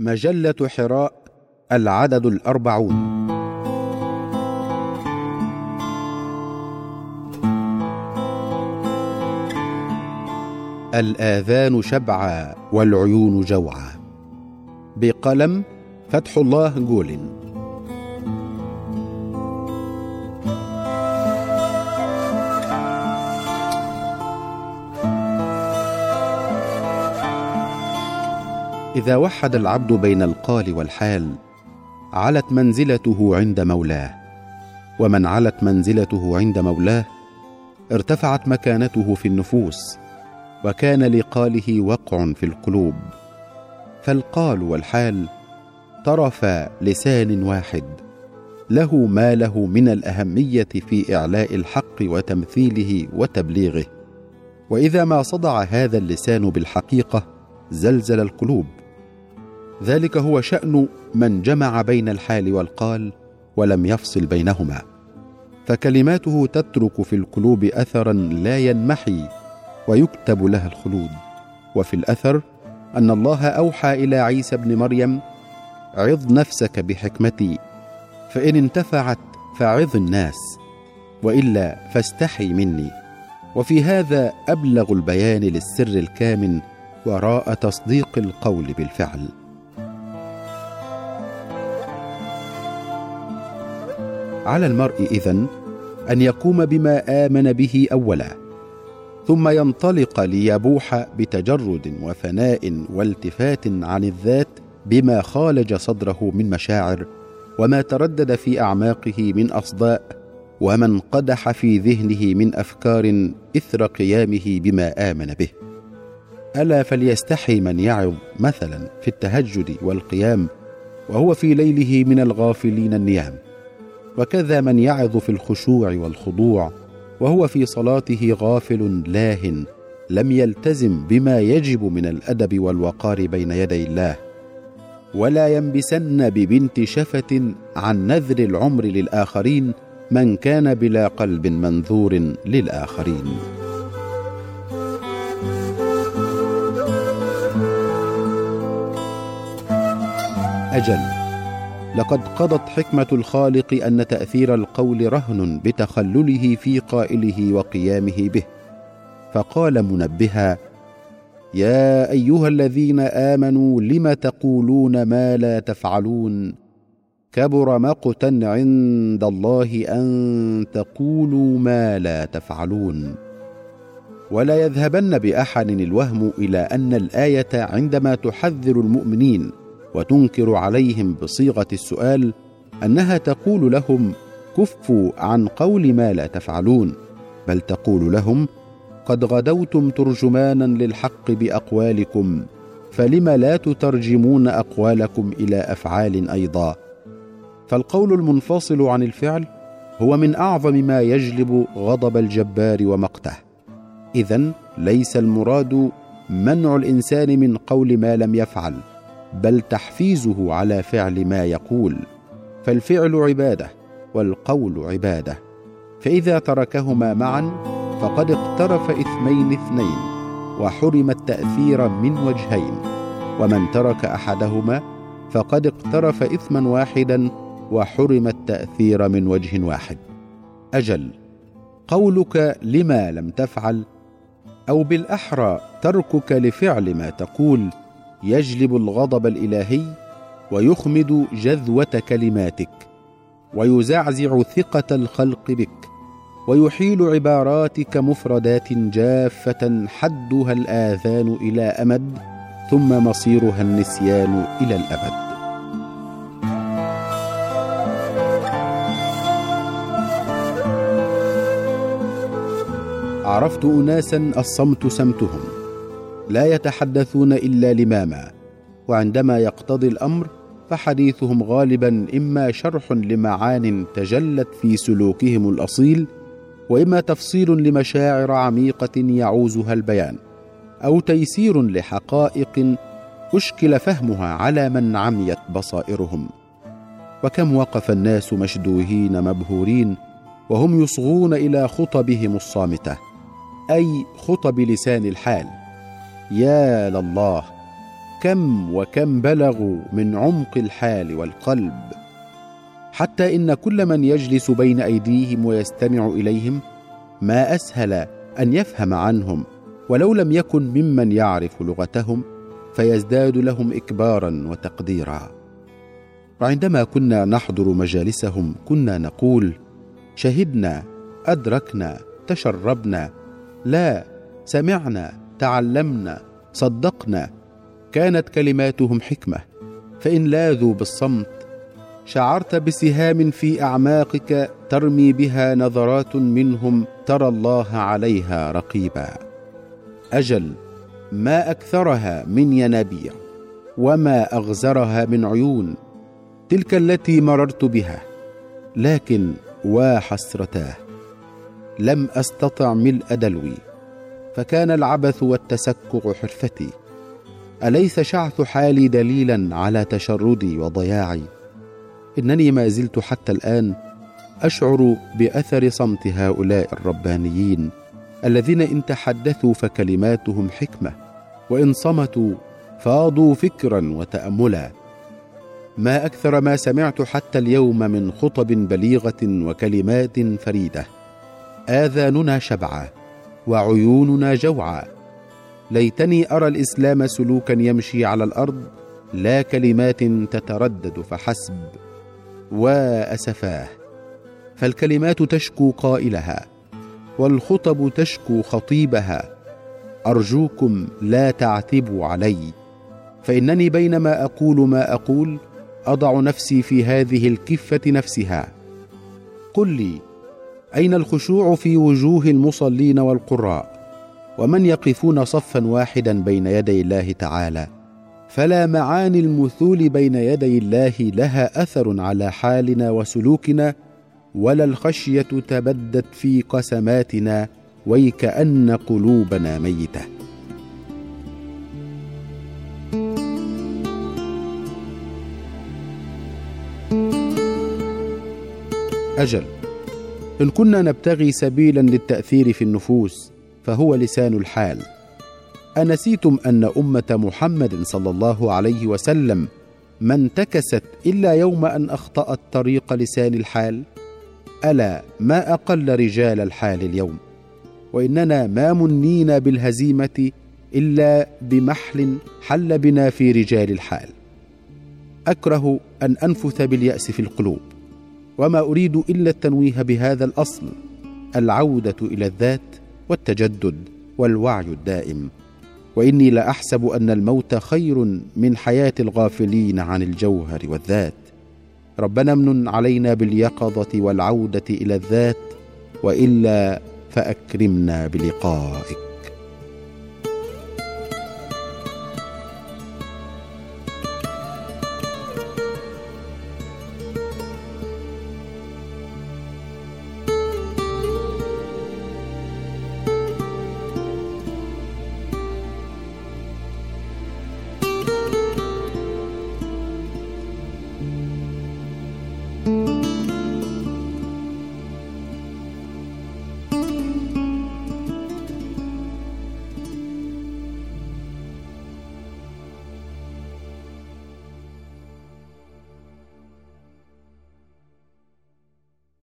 مجلة حراء العدد الأربعون. الآذان شبعا والعيون جوعا. بقلم فتح الله جولن إذا وحد العبد بين القال والحال علت منزلته عند مولاه. ومن علت منزلته عند مولاه ارتفعت مكانته في النفوس وكان لقاله وقع في القلوب. فالقال والحال طرف لسان واحد له ما له من الأهمية في إعلاء الحق وتمثيله وتبليغه. وإذا ما صدع هذا اللسان بالحقيقة زلزل القلوب. ذلك هو شأن من جمع بين الحال والقال ولم يفصل بينهما. فكلماته تترك في القلوب اثرا لا ينمحي ويكتب لها الخلود. وفي الأثر أن الله أوحى إلى عيسى ابن مريم عظ نفسك بحكمتي فإن انتفعت فعظ الناس وإلا فاستحي مني. وفي هذا أبلغ البيان للسر الكامن وراء تصديق القول بالفعل. على المرء إذن أن يقوم بما آمن به أولا ثم ينطلق ليبوح بتجرد وفناء والتفات عن الذات بما خالج صدره من مشاعر وما تردد في أعماقه من أصداء وما انقدح في ذهنه من أفكار إثر قيامه بما آمن به. ألا فليستحي من يعظ مثلا في التهجد والقيام وهو في ليله من الغافلين النيام. وكذا من يعظ في الخشوع والخضوع وهو في صلاته غافل لاه لم يلتزم بما يجب من الأدب والوقار بين يدي الله. ولا ينبسن ببنت شفة عن نذر العمر للآخرين من كان بلا قلب منذور للآخرين. أجل. لقد قضت حكمة الخالق أن تأثير القول رهن بتخلله في قائله وقيامه به. فقال منبها يا أيها الذين آمنوا لم تقولون ما لا تفعلون؟ كبر مقتا عند الله أن تقولوا ما لا تفعلون. ولا يذهبن بأحد الوهم إلى أن الآية عندما تحذر المؤمنين وتنكر عليهم بصيغة السؤال أنها تقول لهم كفوا عن قول ما لا تفعلون بل تقول لهم قد غدوتم ترجمانا للحق بأقوالكم فلم لا تترجمون أقوالكم إلى أفعال أيضا. فالقول المنفصل عن الفعل هو من أعظم ما يجلب غضب الجبار ومقته. اذا ليس المراد منع الإنسان من قول ما لم يفعل. بل تحفيزه على فعل ما يقول فالفعل عبادة والقول عبادة فإذا تركهما معا فقد اقترف اثمين اثنين وحرم التأثير من وجهين ومن ترك أحدهما فقد اقترف اثما واحدا وحرم التأثير من وجه واحد. أجل قولك لما لم تفعل أو بالأحرى تركك لفعل ما تقول يجلب الغضب الإلهي ويخمد جذوة كلماتك ويزعزع ثقة الخلق بك ويحيل عباراتك مفردات جافة حدها الآذان إلى أمد ثم مصيرها النسيان إلى الأبد. عرفت اناسا الصمت سمتهم. لا يتحدثون إلا لماما وعندما يقتضي الأمر فحديثهم غالبا إما شرح لمعان تجلت في سلوكهم الأصيل وإما تفصيل لمشاعر عميقة يعوزها البيان أو تيسير لحقائق أشكل فهمها على من عميت بصائرهم. وكم وقف الناس مشدوهين مبهورين وهم يصغون إلى خطبهم الصامتة أي خطب لسان الحال. يا لله كم وكم بلغوا من عمق الحال والقلب. حتى إن كل من يجلس بين أيديهم ويستمع إليهم ما أسهل أن يفهم عنهم. ولو لم يكن ممن يعرف لغتهم فيزداد لهم اكبارا وتقديرا. وعندما كنا نحضر مجالسهم كنا نقول شهدنا أدركنا تشربنا لا سمعنا تعلمنا صدقنا كانت كلماتهم حكمة. فإن لاذوا بالصمت شعرت بسهام في أعماقك ترمي بها نظرات منهم ترى الله عليها رقيبا. أجل ما أكثرها من ينابيع وما أغزرها من عيون تلك التي مررت بها لكن وحسرتاه لم أستطع ملء دلوي. فكان العبث والتسكع حرفتي. أليس شعث حالي دليلا على تشردي وضياعي؟ إنني ما زلت حتى الآن أشعر بأثر صمت هؤلاء الربانيين الذين إن تحدثوا فكلماتهم حكمة وإن صمتوا فاضوا فكرا وتاملا. ما أكثر ما سمعت حتى اليوم من خطب بليغة وكلمات فريدة. آذاننا شبعا. وعيوننا جوعا. ليتني أرى الإسلام سلوكا يمشي على الأرض لا كلمات تتردد فحسب. وأسفاه. فالكلمات تشكو قائلها والخطب تشكو خطيبها. أرجوكم لا تعتبوا علي. فإنني بينما أقول ما أقول أضع نفسي في هذه الكفة نفسها. قل لي أين الخشوع في وجوه المصلين والقراء؟ ومن يقفون صفا واحدا بين يدي الله تعالى؟ فلا معاني المثول بين يدي الله لها أثر على حالنا وسلوكنا ولا الخشية تبدت في قسماتنا ويكأن قلوبنا ميتة. أجل. إن كنا نبتغي سبيلا للتأثير في النفوس فهو لسان الحال. أنسيتم أن أمة محمد صلى الله عليه وسلم ما انتكست إلا يوم أن اخطات طريق لسان الحال؟ ألا ما أقل رجال الحال اليوم؟ وإننا ما منينا بالهزيمة إلا بمحل حل بنا في رجال الحال. أكره أن أنفث باليأس في القلوب. وما أريد إلا التنويه بهذا الأصل العودة إلى الذات والتجدد والوعي الدائم. وإني لاحسب أن الموت خير من حياة الغافلين عن الجوهر والذات. ربنا امن علينا باليقظة والعودة إلى الذات وإلا فأكرمنا بلقائك.